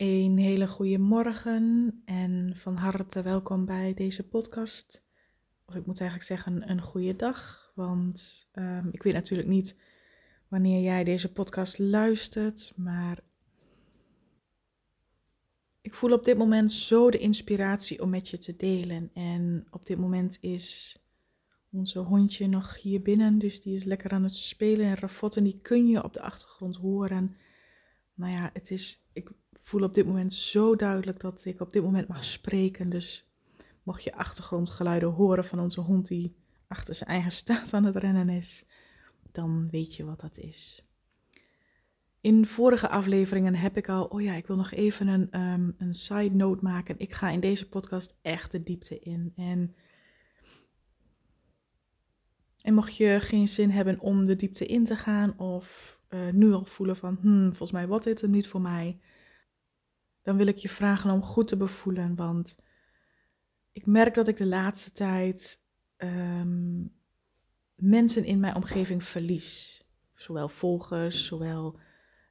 Een hele goede morgen en van harte welkom bij deze podcast. Of ik moet eigenlijk zeggen een goede dag, want ehm, ik weet natuurlijk niet wanneer jij deze podcast luistert, maar ik voel op dit moment zo de inspiratie om met je te delen. En op dit moment is onze hondje nog hier binnen, dus die is lekker aan het spelen en ravotten. Die kun je op de achtergrond horen. Nou ja, het is, ik voel op dit moment zo duidelijk dat ik op dit moment mag spreken. Dus mocht je achtergrondgeluiden horen van onze hond die achter zijn eigen staat aan het rennen is, dan weet je wat dat is. In vorige afleveringen heb ik al, oh ja, ik wil nog even een, um, een side note maken. Ik ga in deze podcast echt de diepte in. En, en mocht je geen zin hebben om de diepte in te gaan of uh, nu al voelen van, hmm, volgens mij wordt dit er niet voor mij, dan wil ik je vragen om goed te bevoelen. Want ik merk dat ik de laatste tijd um, mensen in mijn omgeving verlies. Zowel volgers, zowel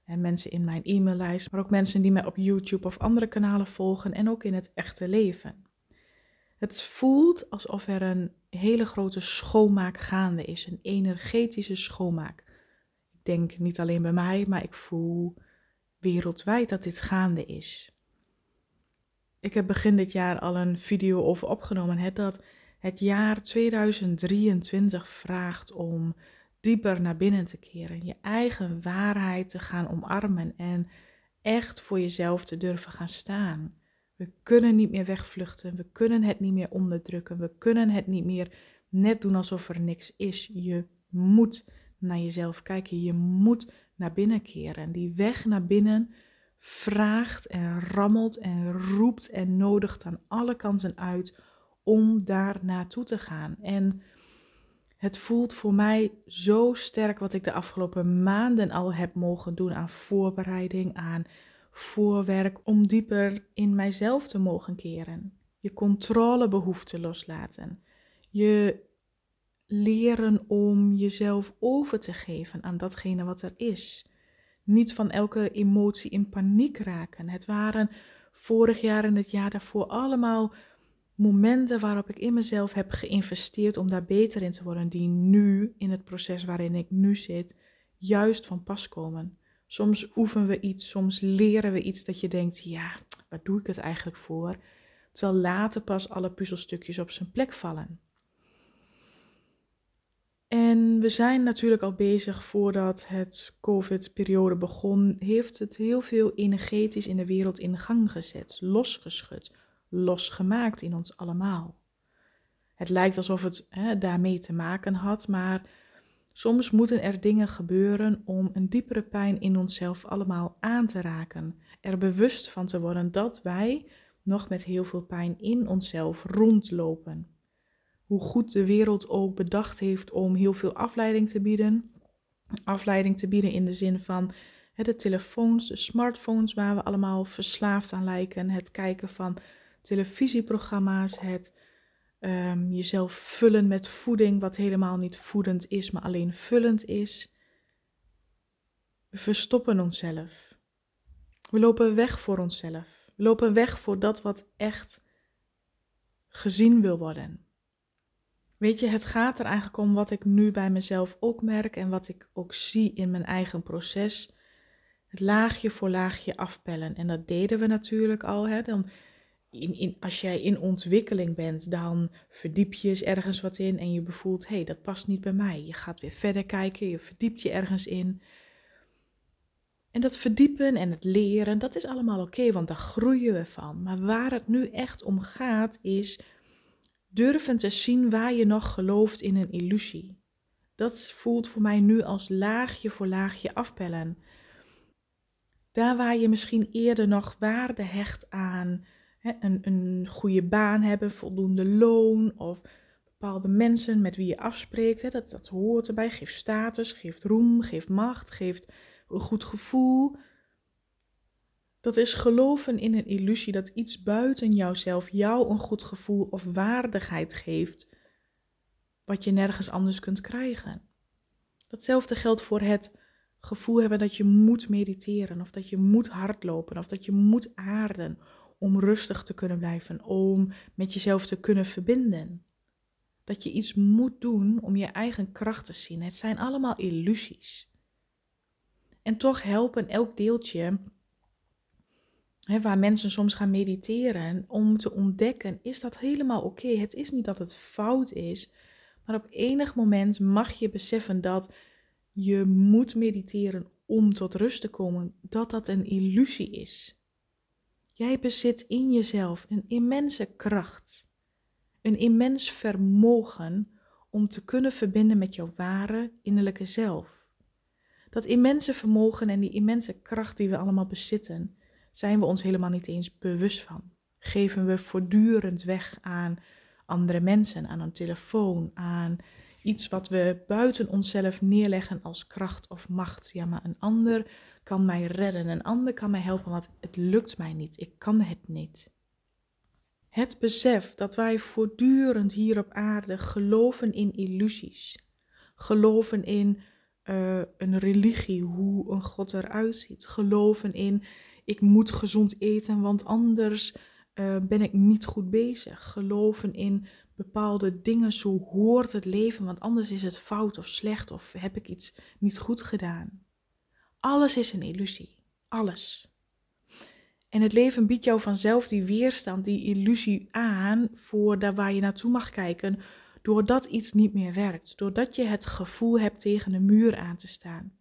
en mensen in mijn e-maillijst, maar ook mensen die mij op YouTube of andere kanalen volgen en ook in het echte leven. Het voelt alsof er een hele grote schoonmaak gaande is, een energetische schoonmaak. Ik denk niet alleen bij mij, maar ik voel wereldwijd dat dit gaande is. Ik heb begin dit jaar al een video over opgenomen, dat het jaar 2023 vraagt om dieper naar binnen te keren, je eigen waarheid te gaan omarmen en echt voor jezelf te durven gaan staan. We kunnen niet meer wegvluchten, we kunnen het niet meer onderdrukken, we kunnen het niet meer net doen alsof er niks is. Je moet naar jezelf kijken, je moet naar binnen keren. En die weg naar binnen vraagt en rammelt en roept en nodigt aan alle kanten uit om daar naartoe te gaan. En het voelt voor mij zo sterk wat ik de afgelopen maanden al heb mogen doen aan voorbereiding, aan voorwerk, om dieper in mijzelf te mogen keren. Je controlebehoefte loslaten. Je leren om jezelf over te geven aan datgene wat er is. Niet van elke emotie in paniek raken. Het waren vorig jaar en het jaar daarvoor allemaal momenten waarop ik in mezelf heb geïnvesteerd om daar beter in te worden, die nu in het proces waarin ik nu zit, juist van pas komen. Soms oefenen we iets, soms leren we iets dat je denkt, ja, waar doe ik het eigenlijk voor? Terwijl later pas alle puzzelstukjes op zijn plek vallen. En we zijn natuurlijk al bezig voordat het COVID-periode begon, heeft het heel veel energetisch in de wereld in gang gezet, losgeschud, losgemaakt in ons allemaal. Het lijkt alsof het hè, daarmee te maken had, maar soms moeten er dingen gebeuren om een diepere pijn in onszelf allemaal aan te raken. Er bewust van te worden dat wij nog met heel veel pijn in onszelf rondlopen. Hoe goed de wereld ook bedacht heeft om heel veel afleiding te bieden. Afleiding te bieden in de zin van hè, de telefoons, de smartphones waar we allemaal verslaafd aan lijken. Het kijken van televisieprogramma's, het um, jezelf vullen met voeding, wat helemaal niet voedend is, maar alleen vullend is. We verstoppen onszelf. We lopen weg voor onszelf. We lopen weg voor dat wat echt gezien wil worden. Weet je, het gaat er eigenlijk om wat ik nu bij mezelf ook merk en wat ik ook zie in mijn eigen proces. Het laagje voor laagje afpellen. En dat deden we natuurlijk al. Hè? Dan in, in, als jij in ontwikkeling bent, dan verdiep je eens ergens wat in en je bevoelt, hé, hey, dat past niet bij mij. Je gaat weer verder kijken, je verdiept je ergens in. En dat verdiepen en het leren, dat is allemaal oké, want daar groeien we van. Maar waar het nu echt om gaat, is durven te zien waar je nog gelooft in een illusie. Dat voelt voor mij nu als laagje voor laagje afpellen. Daar waar je misschien eerder nog waarde hecht aan een, een goede baan hebben, voldoende loon of bepaalde mensen met wie je afspreekt. Hè, dat, dat hoort erbij. Geeft status, geeft roem, geeft macht, geeft een goed gevoel. Dat is geloven in een illusie dat iets buiten jouzelf jou een goed gevoel of waardigheid geeft, wat je nergens anders kunt krijgen. Datzelfde geldt voor het gevoel hebben dat je moet mediteren of dat je moet hardlopen of dat je moet aarden om rustig te kunnen blijven, om met jezelf te kunnen verbinden. Dat je iets moet doen om je eigen kracht te zien. Het zijn allemaal illusies. En toch helpen elk deeltje waar mensen soms gaan mediteren om te ontdekken, is dat helemaal oké. Het is niet dat het fout is, maar op enig moment mag je beseffen dat je moet mediteren om tot rust te komen, dat dat een illusie is. Jij bezit in jezelf een immense kracht, een immens vermogen om te kunnen verbinden met jouw ware innerlijke zelf. Dat immense vermogen en die immense kracht die we allemaal bezitten, zijn we ons helemaal niet eens bewust van. Geven we voortdurend weg aan andere mensen, aan een telefoon, aan iets wat we buiten onszelf neerleggen als kracht of macht. Ja, maar een ander kan mij redden, een ander kan mij helpen, want het lukt mij niet, ik kan het niet. Het besef dat wij voortdurend hier op aarde geloven in illusies, geloven in uh, een religie, hoe een God eruit ziet, geloven in ik moet gezond eten, want anders uh, ben ik niet goed bezig, geloven in bepaalde dingen, zo hoort het leven, want anders is het fout of slecht of heb ik iets niet goed gedaan. Alles is een illusie, alles. En het leven biedt jou vanzelf die weerstand, die illusie aan voor daar waar je naartoe mag kijken, doordat iets niet meer werkt, doordat je het gevoel hebt tegen een muur aan te staan.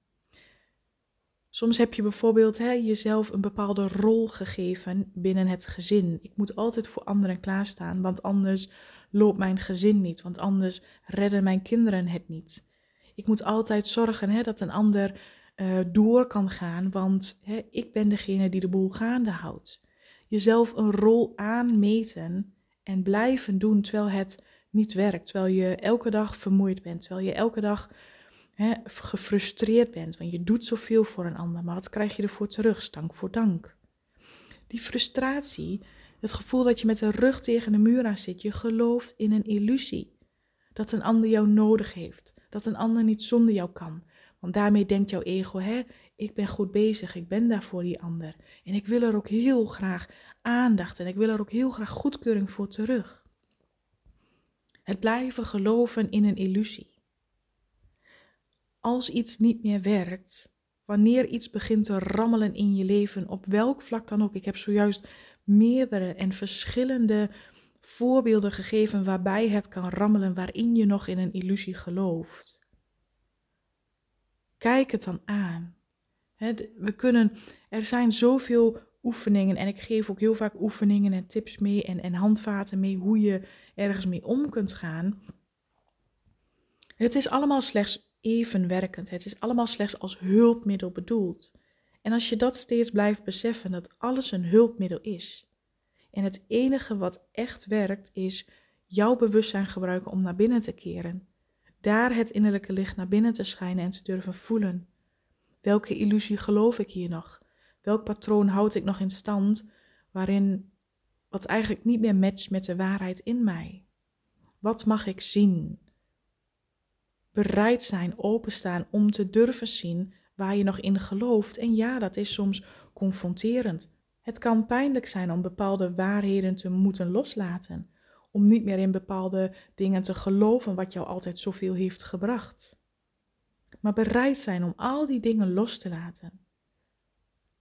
Soms heb je bijvoorbeeld hè, jezelf een bepaalde rol gegeven binnen het gezin. Ik moet altijd voor anderen klaarstaan, want anders loopt mijn gezin niet, want anders redden mijn kinderen het niet. Ik moet altijd zorgen hè, dat een ander uh, door kan gaan, want hè, ik ben degene die de boel gaande houdt. Jezelf een rol aanmeten en blijven doen terwijl het niet werkt, terwijl je elke dag vermoeid bent, terwijl je elke dag hè, gefrustreerd bent, want je doet zoveel voor een ander, maar wat krijg je ervoor terug? Stank voor dank. Die frustratie, het gevoel dat je met de rug tegen de muur aan zit, je gelooft in een illusie. Dat een ander jou nodig heeft, dat een ander niet zonder jou kan. Want daarmee denkt jouw ego, hè, ik ben goed bezig, ik ben daar voor die ander. En ik wil er ook heel graag aandacht en ik wil er ook heel graag goedkeuring voor terug. Het blijven geloven in een illusie. Als iets niet meer werkt, wanneer iets begint te rammelen in je leven, op welk vlak dan ook. Ik heb zojuist meerdere en verschillende voorbeelden gegeven waarbij het kan rammelen, waarin je nog in een illusie gelooft. Kijk het dan aan. we kunnen, er zijn zoveel oefeningen en ik geef ook heel vaak oefeningen en tips mee en, en handvaten mee hoe je ergens mee om kunt gaan. Het is allemaal slechts evenwerkend. Het is allemaal slechts als hulpmiddel bedoeld. En als je dat steeds blijft beseffen, dat alles een hulpmiddel is. En het enige wat echt werkt, is jouw bewustzijn gebruiken om naar binnen te keren. Daar het innerlijke licht naar binnen te schijnen en te durven voelen. Welke illusie geloof ik hier nog? Welk patroon houd ik nog in stand waarin wat eigenlijk niet meer matcht met de waarheid in mij? Wat mag ik zien? Bereid zijn, openstaan om te durven zien waar je nog in gelooft. En ja, dat is soms confronterend. Het kan pijnlijk zijn om bepaalde waarheden te moeten loslaten, om niet meer in bepaalde dingen te geloven wat jou altijd zoveel heeft gebracht. Maar bereid zijn om al die dingen los te laten.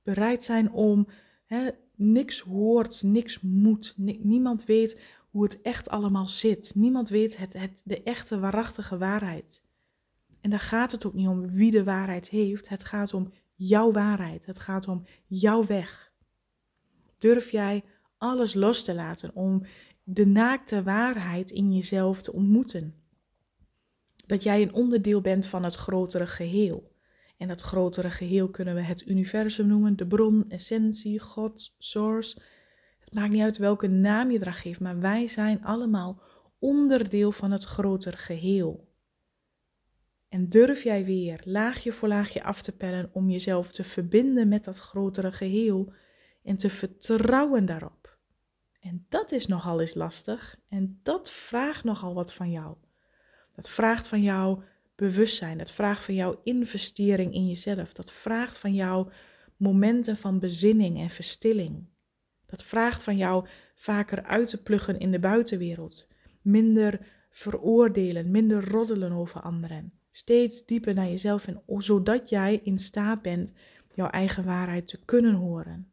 Bereid zijn om hè, niks hoort, niks moet. niemand weet hoe het echt allemaal zit. Niemand weet het, het, de echte, waarachtige waarheid. En daar gaat het ook niet om wie de waarheid heeft. Het gaat om jouw waarheid. Het gaat om jouw weg. Durf jij alles los te laten om de naakte waarheid in jezelf te ontmoeten? Dat jij een onderdeel bent van het grotere geheel. En dat grotere geheel kunnen we het universum noemen, de bron, essentie, God, source. Het maakt niet uit welke naam je eraan geeft, maar wij zijn allemaal onderdeel van het grotere geheel. En durf jij weer laagje voor laagje af te pellen om jezelf te verbinden met dat grotere geheel en te vertrouwen daarop. En dat is nogal eens lastig en dat vraagt nogal wat van jou. Dat vraagt van jou bewustzijn. Dat vraagt van jou investering in jezelf. Dat vraagt van jou momenten van bezinning en verstilling. Dat vraagt van jou vaker uit te pluggen in de buitenwereld. Minder veroordelen, minder roddelen over anderen. Steeds dieper naar jezelf en zodat jij in staat bent jouw eigen waarheid te kunnen horen.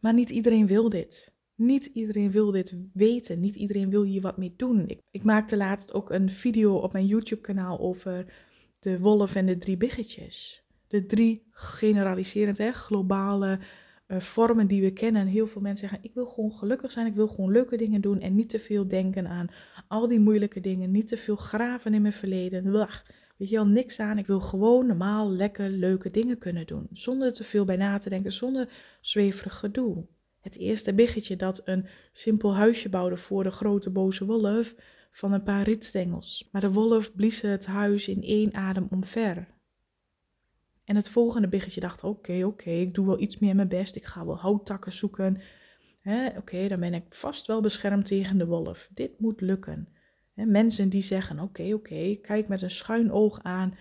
Maar niet iedereen wil dit. Niet iedereen wil dit weten. Niet iedereen wil hier wat mee doen. Ik, ik maakte laatst ook een video op mijn YouTube-kanaal over de wolf en de drie biggetjes. De drie generaliserend, hè, globale uh, vormen die we kennen. Heel veel mensen zeggen: Ik wil gewoon gelukkig zijn, ik wil gewoon leuke dingen doen en niet te veel denken aan al die moeilijke dingen. Niet te veel graven in mijn verleden. Lach. Weet je wel, niks aan. Ik wil gewoon normaal, lekker, leuke dingen kunnen doen. Zonder te veel bij na te denken, zonder zweverig gedoe. Het eerste biggetje dat een simpel huisje bouwde voor de grote boze wolf van een paar rietstengels. Maar de wolf blies het huis in één adem omver. En het volgende biggetje dacht: Oké, oké, ik doe wel iets meer mijn best. Ik ga wel houttakken zoeken. Oké, dan ben ik vast wel beschermd tegen de wolf. Dit moet lukken. mensen die zeggen: Oké, oké, kijk met een schuin oog aan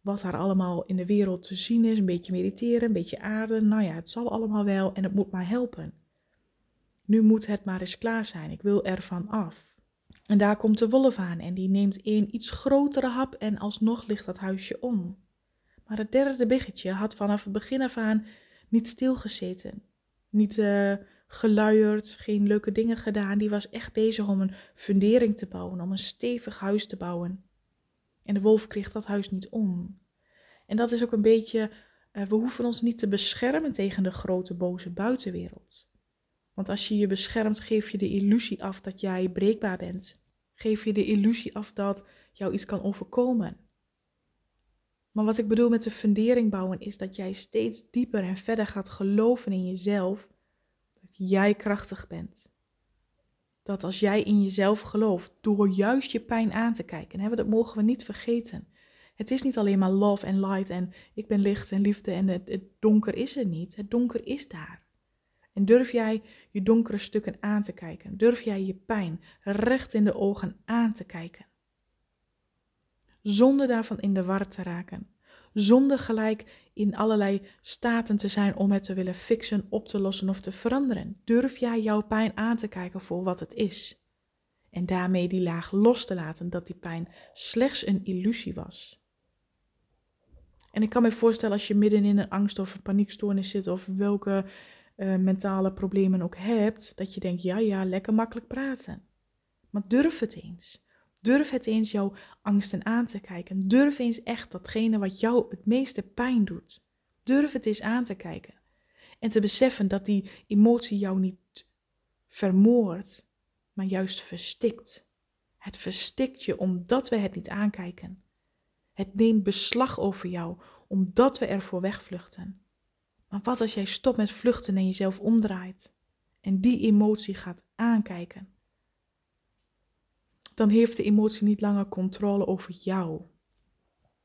wat daar allemaal in de wereld te zien is. Een beetje mediteren, een beetje aarden. Nou ja, het zal allemaal wel en het moet mij helpen. Nu moet het maar eens klaar zijn. Ik wil ervan af. En daar komt de wolf aan en die neemt een iets grotere hap en alsnog ligt dat huisje om. Maar het derde biggetje had vanaf het begin af aan niet stilgezeten. Niet uh, geluierd, geen leuke dingen gedaan. Die was echt bezig om een fundering te bouwen, om een stevig huis te bouwen. En de wolf kreeg dat huis niet om. En dat is ook een beetje, uh, we hoeven ons niet te beschermen tegen de grote boze buitenwereld. Want als je je beschermt, geef je de illusie af dat jij breekbaar bent. Geef je de illusie af dat jou iets kan overkomen. Maar wat ik bedoel met de fundering bouwen is dat jij steeds dieper en verder gaat geloven in jezelf dat jij krachtig bent. Dat als jij in jezelf gelooft, door juist je pijn aan te kijken, hè, dat mogen we niet vergeten. Het is niet alleen maar love en light en ik ben licht en liefde en het, het donker is er niet. Het donker is daar. En durf jij je donkere stukken aan te kijken? Durf jij je pijn recht in de ogen aan te kijken? Zonder daarvan in de war te raken. Zonder gelijk in allerlei staten te zijn om het te willen fixen, op te lossen of te veranderen. Durf jij jouw pijn aan te kijken voor wat het is. En daarmee die laag los te laten dat die pijn slechts een illusie was. En ik kan me voorstellen als je midden in een angst of een paniekstoornis zit of welke uh, mentale problemen ook hebt, dat je denkt, ja ja, lekker makkelijk praten. Maar durf het eens. Durf het eens jouw angsten aan te kijken. Durf eens echt datgene wat jou het meeste pijn doet. Durf het eens aan te kijken. En te beseffen dat die emotie jou niet vermoordt, maar juist verstikt. Het verstikt je omdat we het niet aankijken. Het neemt beslag over jou omdat we ervoor wegvluchten. Maar wat als jij stopt met vluchten en jezelf omdraait en die emotie gaat aankijken? Dan heeft de emotie niet langer controle over jou.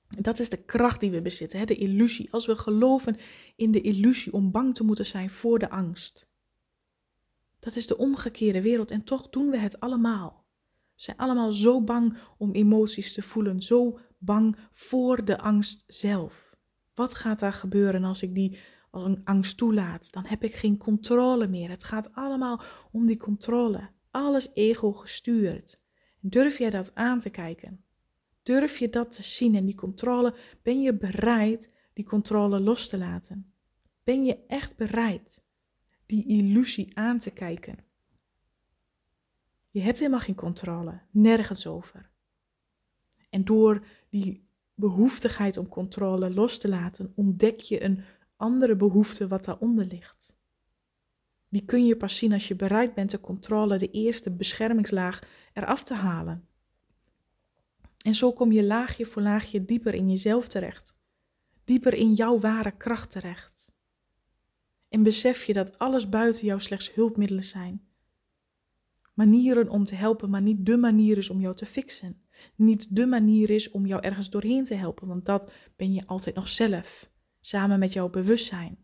Dat is de kracht die we bezitten, hè? de illusie. Als we geloven in de illusie om bang te moeten zijn voor de angst. Dat is de omgekeerde wereld en toch doen we het allemaal. We zijn allemaal zo bang om emoties te voelen, zo bang voor de angst zelf. Wat gaat daar gebeuren als ik die angst toelaat? Dan heb ik geen controle meer. Het gaat allemaal om die controle. Alles ego gestuurd. Durf jij dat aan te kijken? Durf je dat te zien en die controle? Ben je bereid die controle los te laten? Ben je echt bereid die illusie aan te kijken? Je hebt helemaal geen controle, nergens over. En door die behoeftigheid om controle los te laten, ontdek je een andere behoefte wat daaronder ligt. Die kun je pas zien als je bereid bent de controle, de eerste beschermingslaag, eraf te halen. En zo kom je laagje voor laagje dieper in jezelf terecht, dieper in jouw ware kracht terecht. En besef je dat alles buiten jou slechts hulpmiddelen zijn. Manieren om te helpen, maar niet de manier is om jou te fixen. Niet de manier is om jou ergens doorheen te helpen, want dat ben je altijd nog zelf, samen met jouw bewustzijn.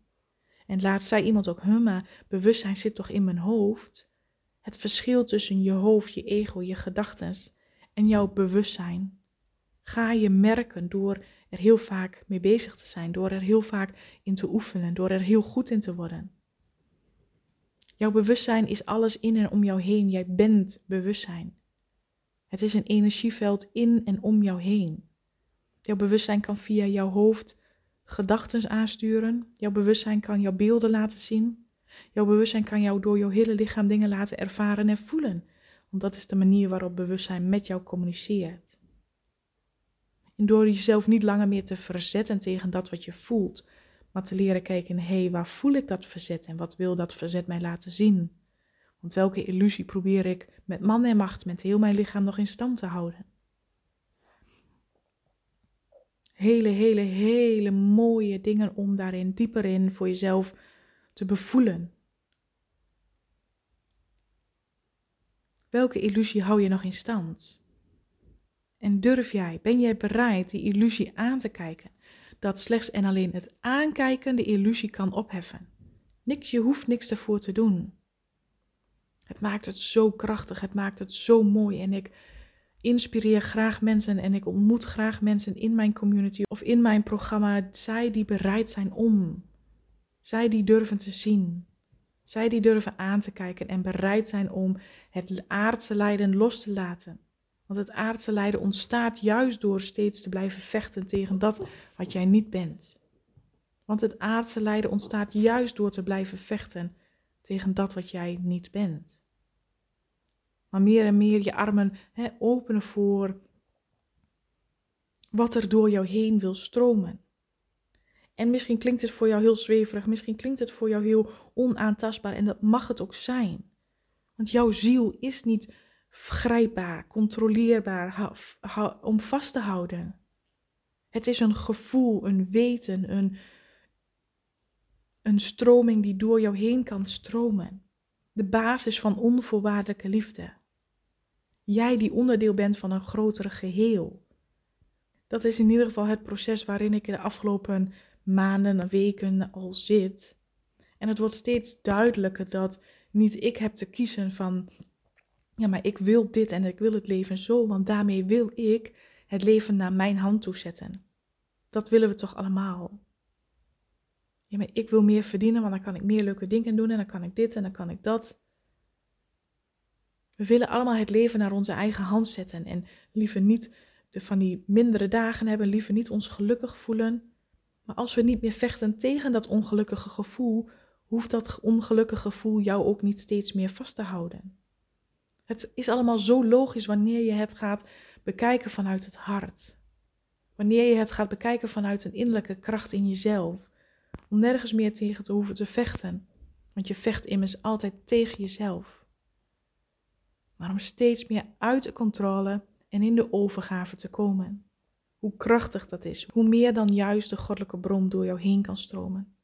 En laat zei iemand ook, huh, maar bewustzijn zit toch in mijn hoofd? Het verschil tussen je hoofd, je ego, je gedachten en jouw bewustzijn ga je merken door er heel vaak mee bezig te zijn, door er heel vaak in te oefenen, door er heel goed in te worden. Jouw bewustzijn is alles in en om jou heen. Jij bent bewustzijn. Het is een energieveld in en om jou heen. Jouw bewustzijn kan via jouw hoofd gedachten aansturen. Jouw bewustzijn kan jouw beelden laten zien. Jouw bewustzijn kan jou door jouw hele lichaam dingen laten ervaren en voelen. Want dat is de manier waarop bewustzijn met jou communiceert. En door jezelf niet langer meer te verzetten tegen dat wat je voelt, maar te leren kijken, hé, hey, waar voel ik dat verzet en wat wil dat verzet mij laten zien? Want welke illusie probeer ik met man en macht, met heel mijn lichaam nog in stand te houden? Hele, hele, hele mooie dingen om daarin dieper in voor jezelf te bevoelen. Welke illusie hou je nog in stand? En durf jij, ben jij bereid die illusie aan te kijken? Dat slechts en alleen het aankijken de illusie kan opheffen. Niks, je hoeft niks ervoor te doen. Het maakt het zo krachtig, het maakt het zo mooi. En ik inspireer graag mensen en ik ontmoet graag mensen in mijn community of in mijn programma. Zij die bereid zijn om. Zij die durven te zien. Zij die durven aan te kijken en bereid zijn om het aardse lijden los te laten. Want het aardse lijden ontstaat juist door steeds te blijven vechten tegen dat wat jij niet bent. Want het aardse lijden ontstaat juist door te blijven vechten tegen dat wat jij niet bent. Maar meer en meer je armen hè, openen voor wat er door jou heen wil stromen. En misschien klinkt het voor jou heel zweverig, misschien klinkt het voor jou heel onaantastbaar en dat mag het ook zijn. Want jouw ziel is niet grijpbaar, controleerbaar om vast te houden. Het is een gevoel, een weten, een, een stroming die door jou heen kan stromen. De basis van onvoorwaardelijke liefde. Jij die onderdeel bent van een grotere geheel. Dat is in ieder geval het proces waarin ik de afgelopen maanden en weken al zit. En het wordt steeds duidelijker dat niet ik heb te kiezen van ja, maar ik wil dit en ik wil het leven zo, want daarmee wil ik het leven naar mijn hand toe zetten. Dat willen we toch allemaal? Ja, maar ik wil meer verdienen, want dan kan ik meer leuke dingen doen en dan kan ik dit en dan kan ik dat. We willen allemaal het leven naar onze eigen hand zetten en liever niet de, van die mindere dagen hebben, liever niet ons gelukkig voelen. Maar als we niet meer vechten tegen dat ongelukkige gevoel, hoeft dat ongelukkige gevoel jou ook niet steeds meer vast te houden. Het is allemaal zo logisch wanneer je het gaat bekijken vanuit het hart. Wanneer je het gaat bekijken vanuit een innerlijke kracht in jezelf. Om nergens meer tegen te hoeven te vechten. Want je vecht immers altijd tegen jezelf. Maar om steeds meer uit de controle en in de overgave te komen. Hoe krachtig dat is. Hoe meer dan juist de goddelijke bron door jou heen kan stromen.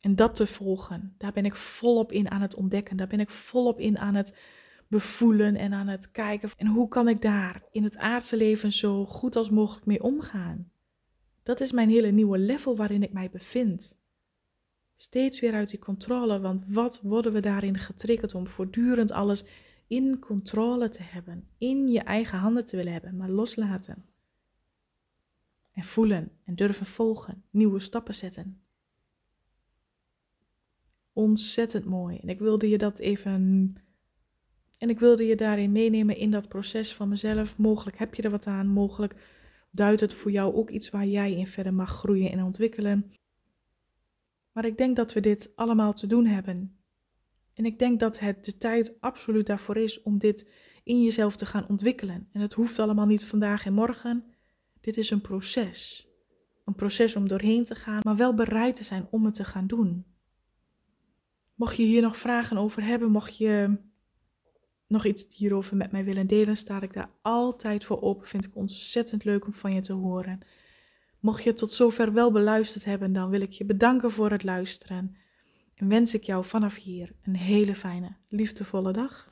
En dat te volgen, daar ben ik volop in aan het ontdekken. Daar ben ik volop in aan het bevoelen en aan het kijken. En hoe kan ik daar in het aardse leven zo goed als mogelijk mee omgaan? Dat is mijn hele nieuwe level waarin ik mij bevind. Steeds weer uit die controle, want wat worden we daarin getriggerd om voortdurend alles in controle te hebben, in je eigen handen te willen hebben, maar loslaten. En voelen en durven volgen, nieuwe stappen zetten ontzettend mooi. En ik wilde je dat even. En ik wilde je daarin meenemen in dat proces van mezelf. Mogelijk heb je er wat aan. Mogelijk duidt het voor jou ook iets waar jij in verder mag groeien en ontwikkelen. Maar ik denk dat we dit allemaal te doen hebben. En ik denk dat het de tijd absoluut daarvoor is om dit in jezelf te gaan ontwikkelen. En het hoeft allemaal niet vandaag en morgen. Dit is een proces. Een proces om doorheen te gaan, maar wel bereid te zijn om het te gaan doen. Mocht je hier nog vragen over hebben, mocht je nog iets hierover met mij willen delen, sta ik daar altijd voor open. Vind ik ontzettend leuk om van je te horen. Mocht je tot zover wel beluisterd hebben, dan wil ik je bedanken voor het luisteren. En wens ik jou vanaf hier een hele fijne, liefdevolle dag.